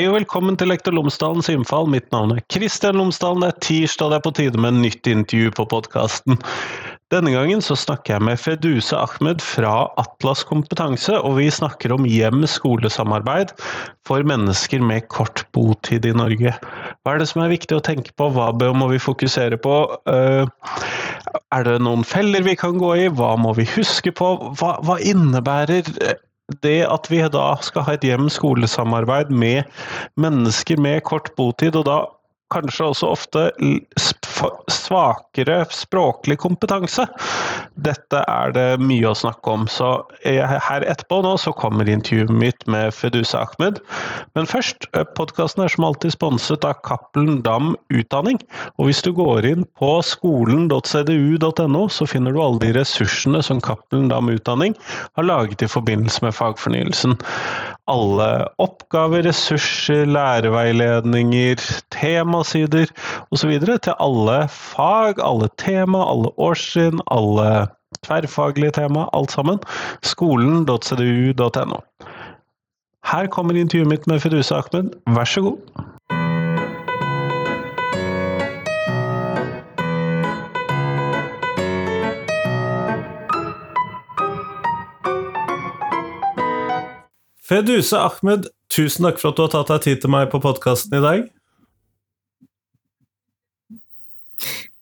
Hei og velkommen til Lektor Lomsdalens innfall. Mitt navn er Kristian Lomsdalen. Det er tirsdag, og det er på tide med nytt intervju på podkasten. Denne gangen så snakker jeg med Feduse Ahmed fra Atlas kompetanse, og vi snakker om hjem-skolesamarbeid for mennesker med kort botid i Norge. Hva er det som er viktig å tenke på, hva må vi fokusere på? Eh, er det noen feller vi kan gå i, hva må vi huske på? Hva, hva innebærer det at vi da skal ha et hjem-skole-samarbeid med mennesker med kort botid, og da kanskje også ofte svakere språklig kompetanse. Dette er det mye å snakke om. Så her etterpå nå så kommer intervjuet mitt med Fedusa Ahmed. Men først, eh, podkasten er som alltid sponset av Cappelen Dam Utdanning. Og hvis du går inn på skolen.cdu.no, så finner du alle de ressursene som Cappelen Dam Utdanning har laget i forbindelse med fagfornyelsen alle oppgaver, ressurser, læreveiledninger, temasider osv. til alle fag, alle tema, alle årstrinn, alle tverrfaglige tema, alt sammen. Skolen.cdu.no. Her kommer intervjuet mitt med Fidusa Ahmed, vær så god. Feduse Ahmed, tusen takk for at du har tatt deg tid til meg på podkasten i dag.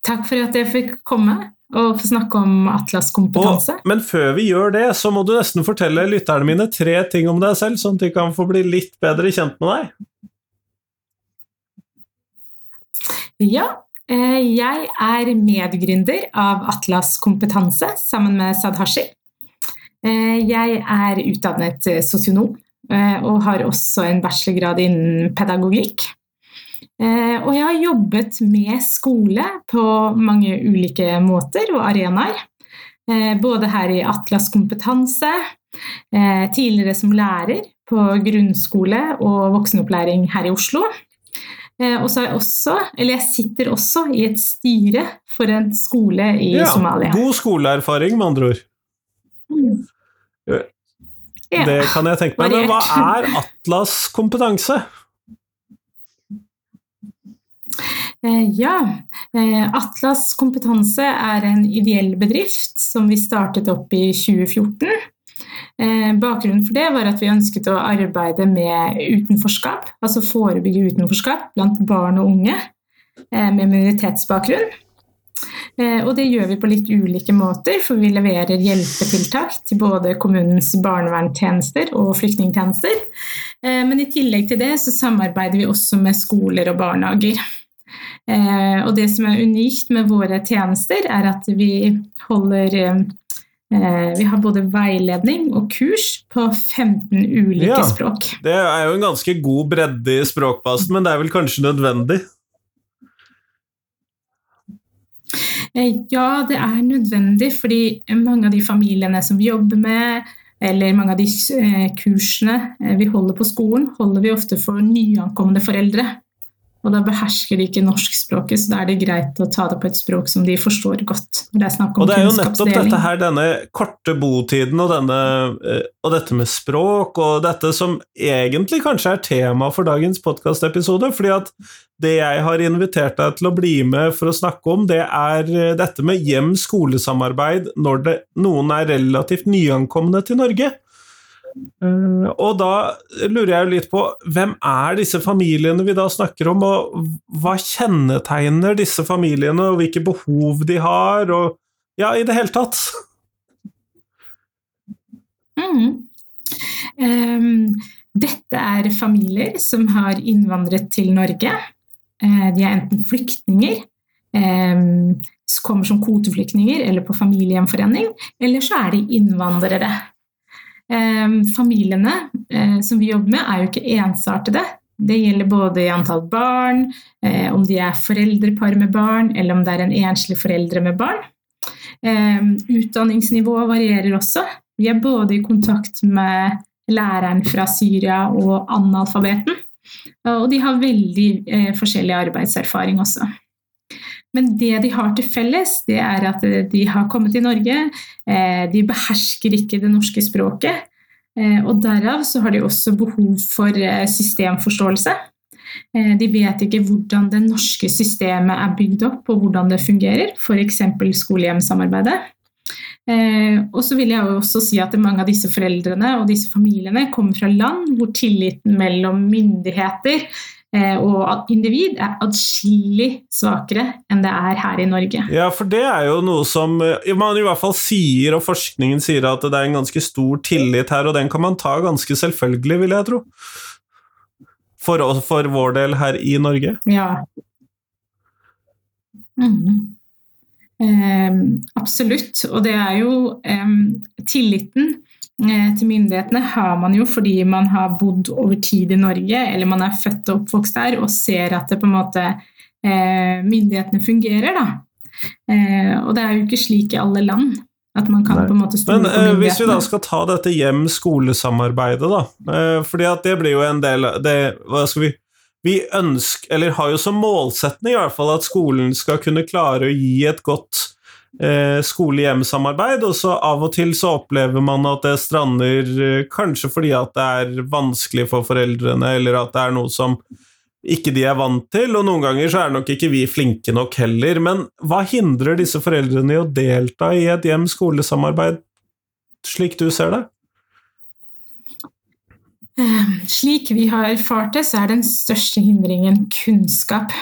Takk for at jeg fikk komme og få snakke om Atlas kompetanse. Og, men før vi gjør det, så må du nesten fortelle lytterne mine tre ting om deg selv, sånn at de kan få bli litt bedre kjent med deg. Ja, eh, jeg er medgründer av Atlas kompetanse sammen med Sadhashi. Eh, jeg er utdannet eh, sosionom og har også en bachelorgrad innen pedagogikk. Og jeg har jobbet med skole på mange ulike måter og arenaer. Både her i Atlas kompetanse, tidligere som lærer på grunnskole og voksenopplæring her i Oslo. Og så er jeg også, eller jeg sitter også i et styre for en skole i ja, Somalia. God skoleerfaring, med andre ord. Mm. Det kan jeg tenke meg. Men hva er Atlas kompetanse? Eh, ja, eh, Atlas kompetanse er en ideell bedrift som vi startet opp i 2014. Eh, bakgrunnen for det var at vi ønsket å arbeide med utenforskap, altså forebygge utenforskap blant barn og unge med minoritetsbakgrunn. Og det gjør vi på litt ulike måter, for vi leverer hjelpetiltak til både kommunens barnevernstjenester og flyktningtjenester. Men i tillegg til det så samarbeider vi også med skoler og barnehager. Eh, og det som er unikt med våre tjenester, er at vi holder vi har både veiledning og kurs på 15 ulike ja, språk. Det er jo en ganske god bredde i språkbasen, men det er vel kanskje nødvendig? Eh, ja, det er nødvendig, fordi mange av de familiene som vi jobber med, eller mange av de eh, kursene eh, vi holder på skolen, holder vi ofte for nyankomne foreldre. Og da behersker de ikke norskspråket, så da er det greit å ta det på et språk som de forstår godt. Det er snakk om og det er jo nettopp dette her, denne korte botiden og, denne, og dette med språk, og dette som egentlig kanskje er tema for dagens podkastepisode. fordi at det jeg har invitert deg til å bli med for å snakke om, det er eh, dette med hjem-skole-samarbeid når det, noen er relativt nyankomne til Norge. Uh, og da lurer jeg litt på hvem er disse familiene vi da snakker om, og hva kjennetegner disse familiene, og hvilke behov de har, og ja, i det hele tatt? Mm. Um, dette er familier som har innvandret til Norge. Eh, de er enten flyktninger, um, kommer som kvoteflyktninger eller på familiegjenforening, eller så er de innvandrere. Eh, familiene som vi jobber med, er jo ikke ensartede. Det gjelder både i antall barn, om de er foreldrepar med barn, eller om det er en enslig foreldre med barn. Utdanningsnivået varierer også. Vi er både i kontakt med læreren fra Syria og analfabeten. Og de har veldig eh, forskjellig arbeidserfaring også. Men det de har til felles, det er at de har kommet til Norge. Eh, de behersker ikke det norske språket. Og derav så har de også behov for systemforståelse. De vet ikke hvordan det norske systemet er bygd opp og hvordan det fungerer, f.eks. skole-hjem-samarbeidet. Og så vil jeg også si at mange av disse foreldrene og disse familiene kommer fra land hvor tilliten mellom myndigheter Eh, og individ er atskillig svakere enn det er her i Norge. Ja, for det er jo noe som eh, man i hvert fall sier, og forskningen sier at det er en ganske stor tillit her, og den kan man ta ganske selvfølgelig, vil jeg tro. For, for vår del her i Norge. Ja. Mm. Eh, absolutt. Og det er jo eh, tilliten Eh, til myndighetene har man jo fordi man har bodd over tid i Norge, eller man er født og oppvokst der og ser at det på en måte eh, myndighetene fungerer. Da. Eh, og det er jo ikke slik i alle land. At man kan Nei. på en måte stole Men, på myndighetene. Hvis vi da skal ta dette hjem-skolesamarbeidet, da. fordi at det blir jo en del det, Hva skal vi Vi ønsker, eller har jo som målsetning i hvert fall, at skolen skal kunne klare å gi et godt eh, skole-hjem-samarbeid, og så av og til så opplever man at det strander eh, kanskje fordi at det er vanskelig for foreldrene, eller at det er noe som ikke de er vant til, og noen ganger så er nok ikke vi flinke nok heller. Men hva hindrer disse foreldrene i å delta i et hjem-skole-samarbeid, slik du ser det? Eh, slik vi har erfart det, så er den største hindringen kunnskap.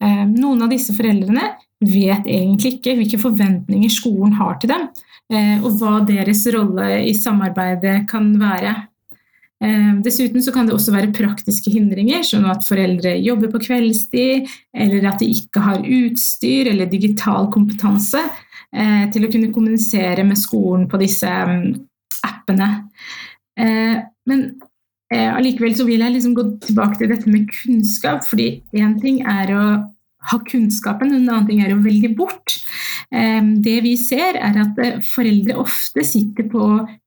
Eh, noen av disse foreldrene vet egentlig ikke hvilke forventninger skolen har til dem, eh, og hva deres rolle i samarbeidet kan være. Eh, dessuten kan det også være praktiske hindringer, som at foreldre jobber på kveldstid, eller at de ikke har utstyr eller digital kompetanse eh, til å kunne kommunisere med skolen på disse mm, appene. Men allikevel vil jeg liksom gå tilbake til dette med kunnskap, fordi én ting er å ha kunnskapen, en annen ting er å velge bort. Det vi ser, er at eh, foreldre ofte sitter på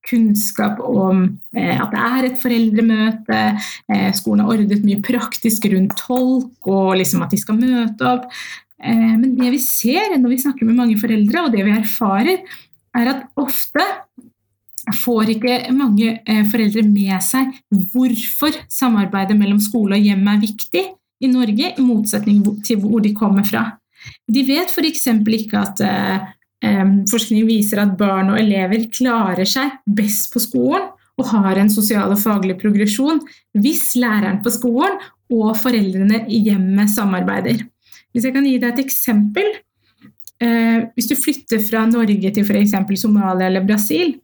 kunnskap om eh, at det er et foreldremøte, eh, skolen har ordnet mye praktisk rundt tolk og liksom at de skal møte opp. Men det vi ser når vi snakker med mange foreldre, og det vi erfarer, er at ofte får ikke mange foreldre med seg hvorfor samarbeidet mellom skole og hjem er viktig i Norge, i motsetning til hvor de kommer fra. De vet f.eks. ikke at eh, forskning viser at barn og elever klarer seg best på skolen og har en sosial og faglig progresjon hvis læreren på skolen og foreldrene i hjemmet samarbeider. Hvis jeg kan gi deg et eksempel. Eh, hvis du flytter fra Norge til f.eks. Somalia eller Brasil,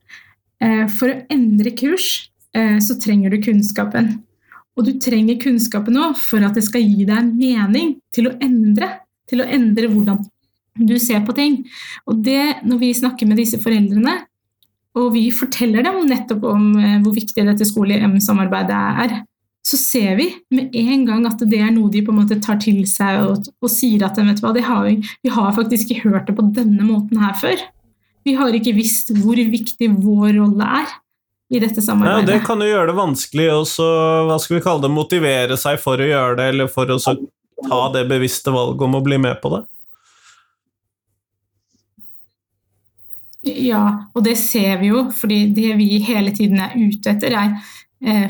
eh, for å endre kurs eh, så trenger du kunnskapen. Og du trenger kunnskapen nå for at det skal gi deg en mening til å endre. Til å endre hvordan du ser på ting. Og det, når vi snakker med disse foreldrene, og vi forteller dem nettopp om eh, hvor viktig dette skole-hjem-samarbeidet er, så ser vi med en gang at det er noe de på en måte tar til seg og, og sier at vet hva, har, vi har faktisk ikke hørt det på denne måten her før. Vi har ikke visst hvor viktig vår rolle er i dette samarbeidet. Ja, Det kan jo gjøre det vanskelig å hva skal vi kalle det, motivere seg for å gjøre det, eller for å ta det bevisste valget om å bli med på det. Ja, og det ser vi jo, fordi det vi hele tiden er ute etter, er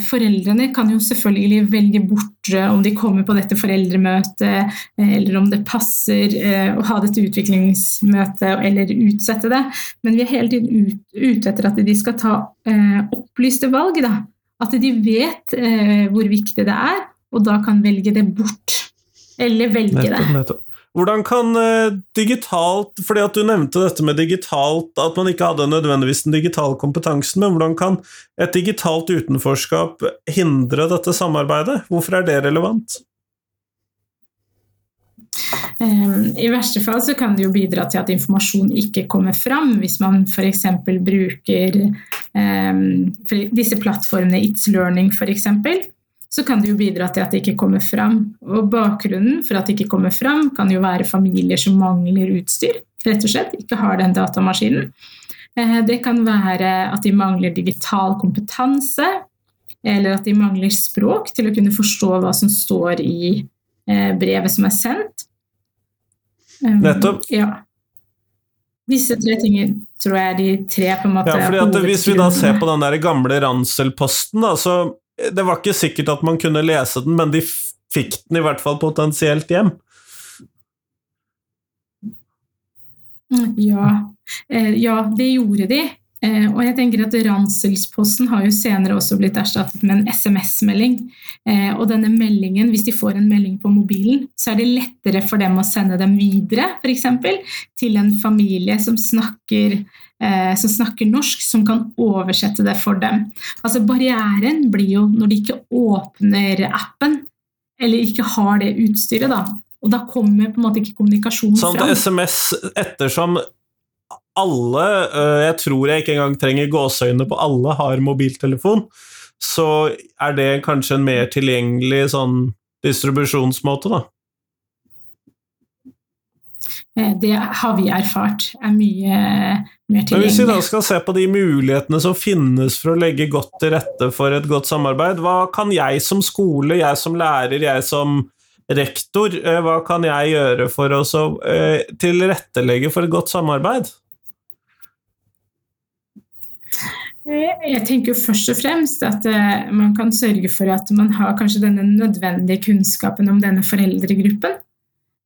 foreldrene kan jo selvfølgelig velge bort eh, om de kommer på dette foreldremøtet, eh, eller om det passer å ha dette utviklingsmøtet eller utsette det. Men vi er hele tiden ute etter at de skal ta opplyste valg. Da. At de vet hvor viktig det er, og da kan velge det bort. Eller velge det. Nettopp, nettopp. Hvordan kan eh, digitalt fordi at Du nevnte dette med digitalt, at man ikke hadde nødvendigvis den digitale kompetansen, men hvordan kan et digitalt utenforskap hindre dette samarbeidet? Hvorfor er det relevant? Ehm, I verste fall så kan det jo bidra til at informasjon ikke kommer fram, hvis man f.eks. bruker um, disse plattformene It's Learning f.eks så kan det jo bidra til at det ikke kommer fram. Og bakgrunnen for at det ikke kommer fram, kan jo være familier som mangler utstyr. Rett og slett ikke har den datamaskinen. Eh, det kan være at de mangler digital kompetanse, eller at de mangler språk til å kunne forstå hva som står i eh, brevet som er sendt. Um, Nettopp. Ja. Disse tre tingene tror jeg er de tre på en måte Ja, fordi at Hvis vi da ser på den der gamle Ransel-posten, da, så det var ikke sikkert at man kunne lese den, men de fikk den i hvert fall potensielt hjem. Ja, eh, ja det gjorde de. Eh, og jeg tenker at Ranselsposten har jo senere også blitt erstattet med en SMS-melding. Eh, og denne meldingen, hvis de får en melding på mobilen, så er det lettere for dem å sende dem videre, f.eks. til en familie som snakker, eh, som snakker norsk, som kan oversette det for dem. Altså Barrieren blir jo når de ikke åpner appen, eller ikke har det utstyret, da. Og da kommer på en måte ikke kommunikasjonen sånn, fram. Sånn SMS ettersom alle, eh, jeg tror jeg ikke engang trenger gåseøyne på alle, har mobiltelefon, så er det kanskje en mer tilgjengelig sånn distribusjonsmåte, da. Eh, det har vi erfart er mye mer tilgjengelig. Men Hvis vi da skal se på de mulighetene som finnes for å legge godt til rette for et godt samarbeid, hva kan jeg som skole, jeg som lærer, jeg som rektor, eh, hva kan jeg gjøre for å tilrettelegge for et godt samarbeid? Eh, jeg tenker først og fremst at eh, man kan sørge for at man har kanskje denne nødvendige kunnskapen om denne foreldregruppen.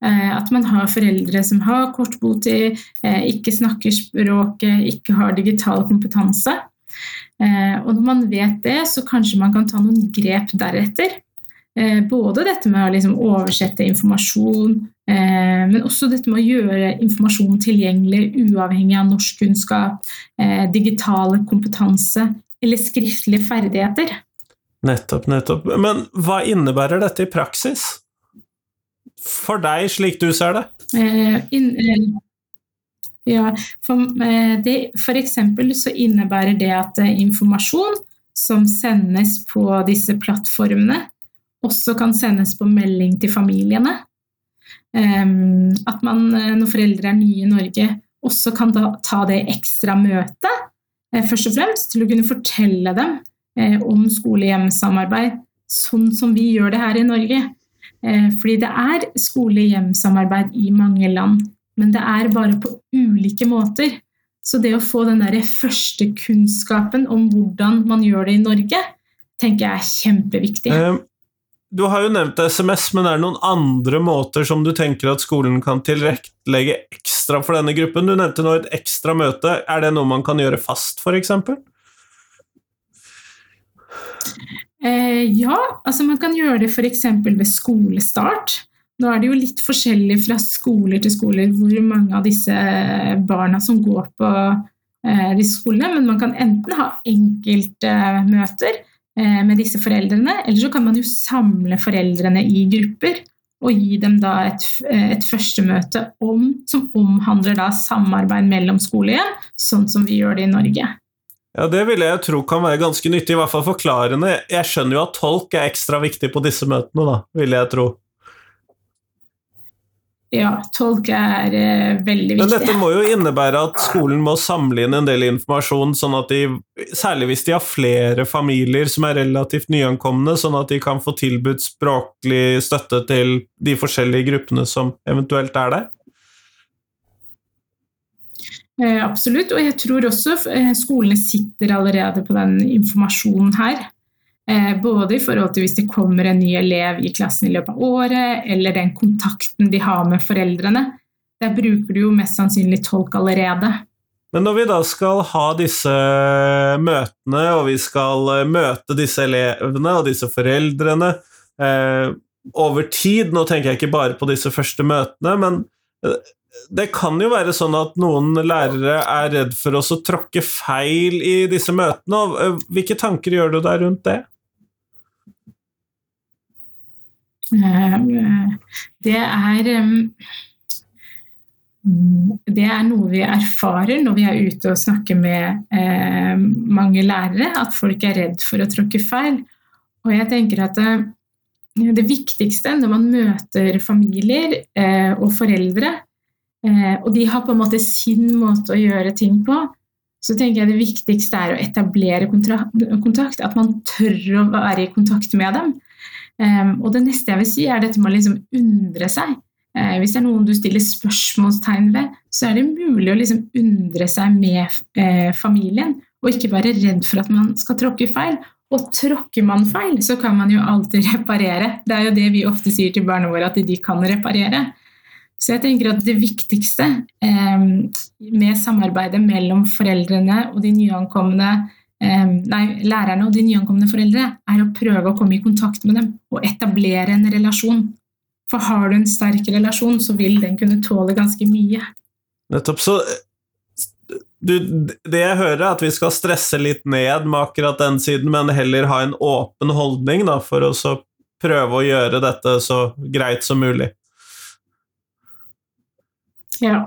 Eh, at man har foreldre som har kort botid, ikke snakker språket, ikke har digital kompetanse. Og når man vet det, så kanskje man kan ta noen grep deretter. Både dette med å liksom oversette informasjon, men også dette med å gjøre informasjon tilgjengelig uavhengig av norskkunnskap, eh, digitale kompetanse eller skriftlige ferdigheter. Nettopp, nettopp. Men hva innebærer dette i praksis? For deg, slik du ser det? Eh, ja, for, det, for eksempel så innebærer det at informasjon som sendes på disse plattformene, også kan sendes på melding til familiene. Ehm, at man eh, når foreldre er nye i Norge, også kan ta det ekstra møtet, eh, først og fremst til å kunne fortelle dem eh, om skole-hjem-samarbeid, sånn som vi gjør det her i Norge. Fordi det er skole-hjem-samarbeid i mange land, men det er bare på ulike måter. Så det å få den der første kunnskapen om hvordan man gjør det i Norge, tenker jeg er kjempeviktig. Du har jo nevnt SMS, men er det noen andre måter som du tenker at skolen kan tilrettelegge ekstra for denne gruppen? Du nevnte nå et ekstra møte. Er det noe man kan gjøre fast, f.eks.? Eh, ja, altså man kan gjøre det f.eks. ved skolestart. Nå er det jo litt forskjellig fra skoler til skoler hvor mange av disse barna som går på eh, disse skolene, men man kan enten ha enkeltmøter Eh, med disse foreldrene. Eller så kan man jo samle foreldrene i grupper og gi dem da et, eh, et førstemøte om, som omhandler da samarbeid mellom skolehjem, sånn som vi gjør det i Norge. Ja, Det vil jeg tro kan være ganske nyttig, i hvert fall forklarende. Jeg skjønner jo at tolk er ekstra viktig på disse møtene, da, vil jeg tro. Ja, tolk er eh, veldig viktig. Men dette må jo innebære at skolen må samle inn en del informasjon, sånn at de, særlig hvis de har flere familier som er relativt nyankomne, sånn at de kan få tilbudt språklig støtte til de forskjellige gruppene som eventuelt er der? Eh, absolutt, og jeg tror også eh, skolene sitter allerede på den informasjonen her. Eh, både i forhold til hvis det kommer en ny elev i klassen i løpet av året, eller den kontakten de har med foreldrene. Der bruker du jo mest sannsynlig tolk allerede. Men når vi da skal ha disse møtene, og vi skal eh, møte disse elevene og disse foreldrene eh, over tid Nå tenker jeg ikke bare på disse første møtene, men eh, det kan jo være sånn at noen lærere er redd for oss å tråkke feil i disse møtene. Hvilke tanker gjør du deg rundt det? Eh, det er det er noe vi erfarer når vi er ute og snakker med eh, mange lærere, at folk er redd for å tråkke feil. Og jeg tenker at det, eh, det viktigste når man møter familier og foreldre, og de har på en måte sin måte å gjøre ting på, så tenker jeg det viktigste er å etablere kontakt. At man tør å være i kontakt med dem. Um, og det neste jeg vil si, er dette med å liksom undre seg. eh, hvis det er noen du stiller spørsmålstegn ved, så er det mulig å liksom undre seg med eh, familien, og ikke være redd for at man skal tråkke feil. Og tråkker man feil, så kan man jo alltid reparere. Det er jo det vi ofte sier til barna våre, at de kan reparere. Så jeg tenker at det viktigste eh, med samarbeidet mellom foreldrene og de nyankomne nei, lærerne og de nyankomne foreldre, er å prøve å komme i kontakt med dem og etablere en relasjon. For har du en sterk relasjon, så vil den kunne tåle ganske mye. Nettopp. Så du, det jeg hører, er at vi skal stresse litt ned med akkurat den siden, men heller ha en åpen holdning da, for å prøve å gjøre dette så greit som mulig. Ja.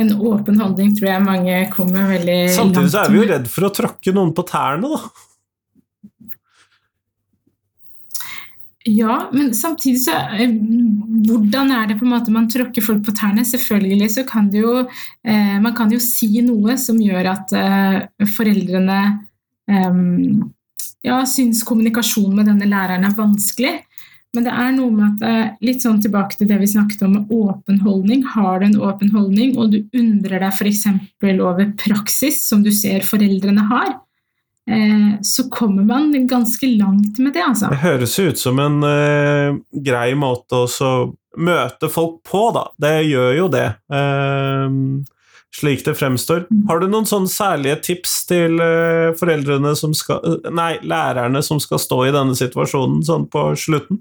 En åpen holdning tror jeg mange kommer veldig langt med. Samtidig så er vi jo redd for å tråkke noen på tærne, da. Ja, men samtidig så eh, Hvordan er det på en måte man tråkker folk på tærne? Selvfølgelig så kan det jo eh, Man kan jo si noe som gjør at eh, foreldrene eh, ja, syns kommunikasjon med denne læreren er vanskelig. Men det er noe med at eh, litt sånn tilbake til det vi snakket om med åpen holdning. Har du en åpen holdning, og du undrer deg f.eks. over praksis som du ser foreldrene har, Eh, så kommer man ganske langt med det, altså. Det høres ut som en uh, grei måte å møte folk på, da. Det gjør jo det. Uh, slik det fremstår. Mm. Har du noen sånne særlige tips til foreldrene som skal Nei, lærerne som skal stå i denne situasjonen sånn på slutten?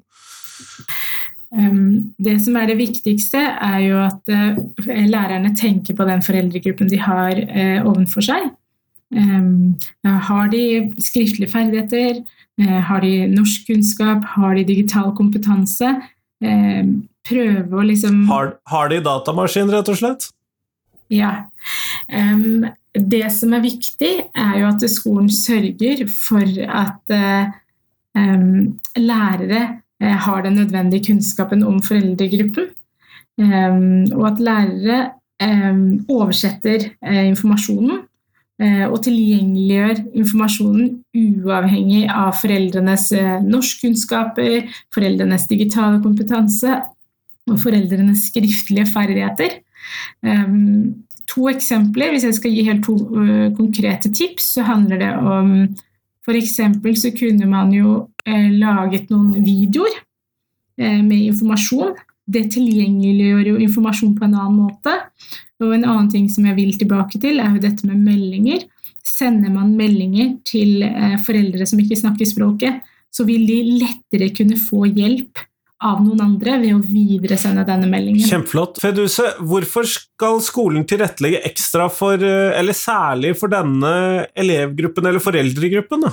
Um, det som er det viktigste, er jo at lærerne tenker på den foreldregruppen de har ovenfor seg. Ehm, har de skriftlige ferdigheter? Eh, har de norskkunnskap? Har de digital kompetanse? Ehm, prøve å liksom har, har, de datamaskin, rett og slett? Ja. Det som er viktig, er jo at skolen sørger for at lærere har den nødvendige kunnskapen om foreldregruppen. Um, og at lærere oversetter uh, informasjonen Eh, og tilgjengeliggjør informasjonen uavhengig av foreldrenes eh, norskkunnskaper, foreldrenes digitale kompetanse og foreldrenes skriftlige ferdigheter. Ehm, to eksempler, hvis jeg skal gi helt to eh, konkrete tips, så handler det om F.eks. så kunne man jo laget noen videoer med informasjon. Det tilgjengeliggjør jo informasjon på en annen måte. Og en annen ting som jeg vil tilbake til, er jo dette med meldinger. Sender man meldinger til eh, foreldre som ikke snakker språket, så vil de lettere kunne få hjelp av noen andre ved å videresende denne meldingen. Kjempeflott. Feduse, hvorfor skal skolen tilrettelegge ekstra for, eh, eller særlig for denne elevgruppen eller foreldregruppen?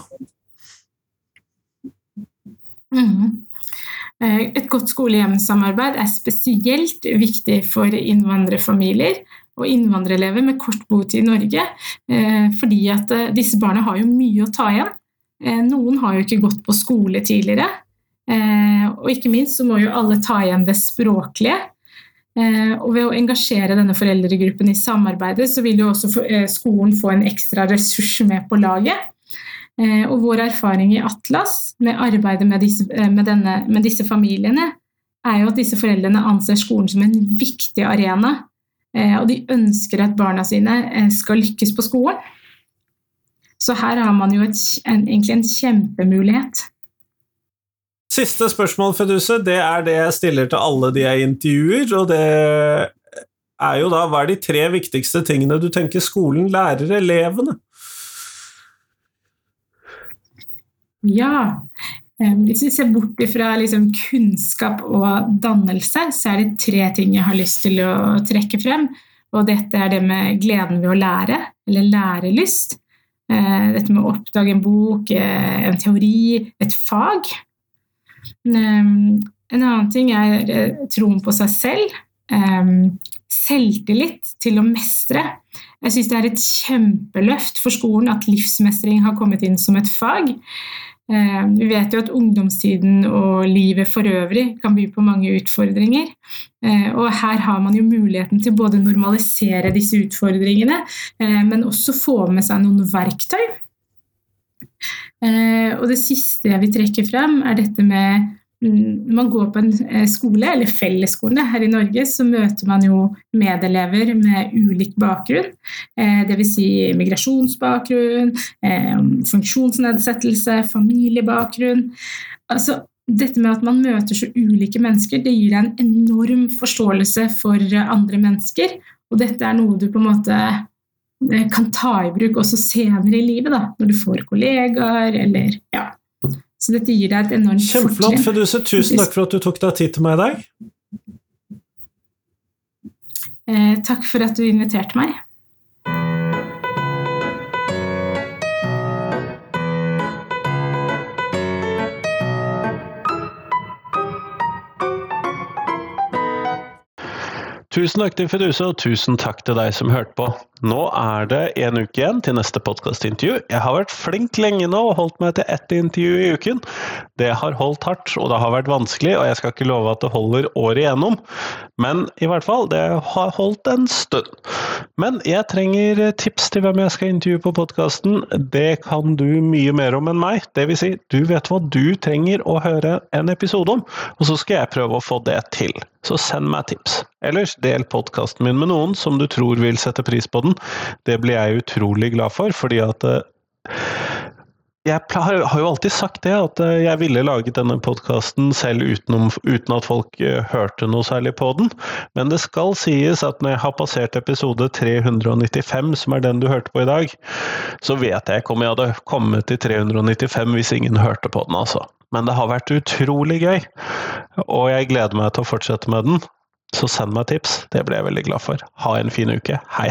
Mm. Eh, et godt skole-hjem-samarbeid er spesielt viktig for innvandrerfamilier og innvandrerelever med kort botid i Norge, eh, fordi at disse barna har jo mye å ta igjen. Noen har jo ikke gått på skole tidligere, og ikke minst så må jo alle ta igjen det språklige. Og ved å engasjere denne foreldregruppen i samarbeidet, så vil jo også skolen få en ekstra ressurs med på laget. Eh, og vår erfaring i Atlas med arbeidet med disse, eh, med, denne, med disse, familiene, er jo at disse foreldrene anser skolen som en viktig arena. Eh, og de ønsker at barna sine skal lykkes på skolen. Så her har man jo et, en, egentlig en kjempemulighet. Siste spørsmål, Feduse, det er det jeg stiller til alle de jeg intervjuer. Og det er jo da hva er de tre viktigste tingene du tenker skolen lærer elevene? Ja. Hvis vi ser bort fra liksom kunnskap og dannelse, så er det tre ting jeg har lyst til å trekke frem. Og dette er det med gleden ved å lære, eller lærelyst. Eh, dette med å oppdage en bok, eh, en teori, et fag. En annen ting er eh, troen på seg selv. Selvtillit til å mestre. Jeg syns det er et kjempeløft for skolen at livsmestring har kommet inn som et fag. Eh, vi vet jo at ungdomstiden og livet for øvrig kan by på mange utfordringer. Og her har man jo muligheten til både normalisere disse utfordringene, eh, men også få med seg noen verktøy. Og det siste jeg vil trekke frem, er dette med når man går på en skole, eller fellesskole her i Norge, så møter man jo medelever med ulik bakgrunn. Dvs. Si migrasjonsbakgrunn, funksjonsnedsettelse, familiebakgrunn. Altså, dette med at man møter så ulike mennesker, det gir deg en enorm forståelse for andre mennesker. Og dette er noe du på en måte eh, kan ta i bruk også senere i livet, da, når du får kollegaer eller ja. Så dette gir deg et enormt Kjempeflott, Feduse. Tusen takk for at du tok deg tid til meg i dag. Eh, takk for at du inviterte meg. Tusen takk til Feduse, og tusen takk til deg som hørte på. Nå er det en uke igjen til neste podkastintervju. Jeg har vært flink lenge nå og holdt meg til ett intervju i uken. Det har holdt hardt, og det har vært vanskelig, og jeg skal ikke love at det holder året igjennom. Men i hvert fall, det har holdt en stund. Men jeg trenger tips til hvem jeg skal intervjue på podkasten. Det kan du mye mer om enn meg. Det vil si, du vet hva du trenger å høre en episode om, og så skal jeg prøve å få det til. Så send meg tips. Ellers del podkasten min med noen som du tror vil sette pris på den. Det blir jeg utrolig glad for, fordi at jeg har jo alltid sagt det, at jeg ville laget denne podkasten selv utenom, uten at folk hørte noe særlig på den. Men det skal sies at når jeg har passert episode 395, som er den du hørte på i dag, så vet jeg ikke om jeg hadde kommet til 395 hvis ingen hørte på den, altså. Men det har vært utrolig gøy, og jeg gleder meg til å fortsette med den. Så send meg tips, det blir jeg veldig glad for. Ha en fin uke. Hei!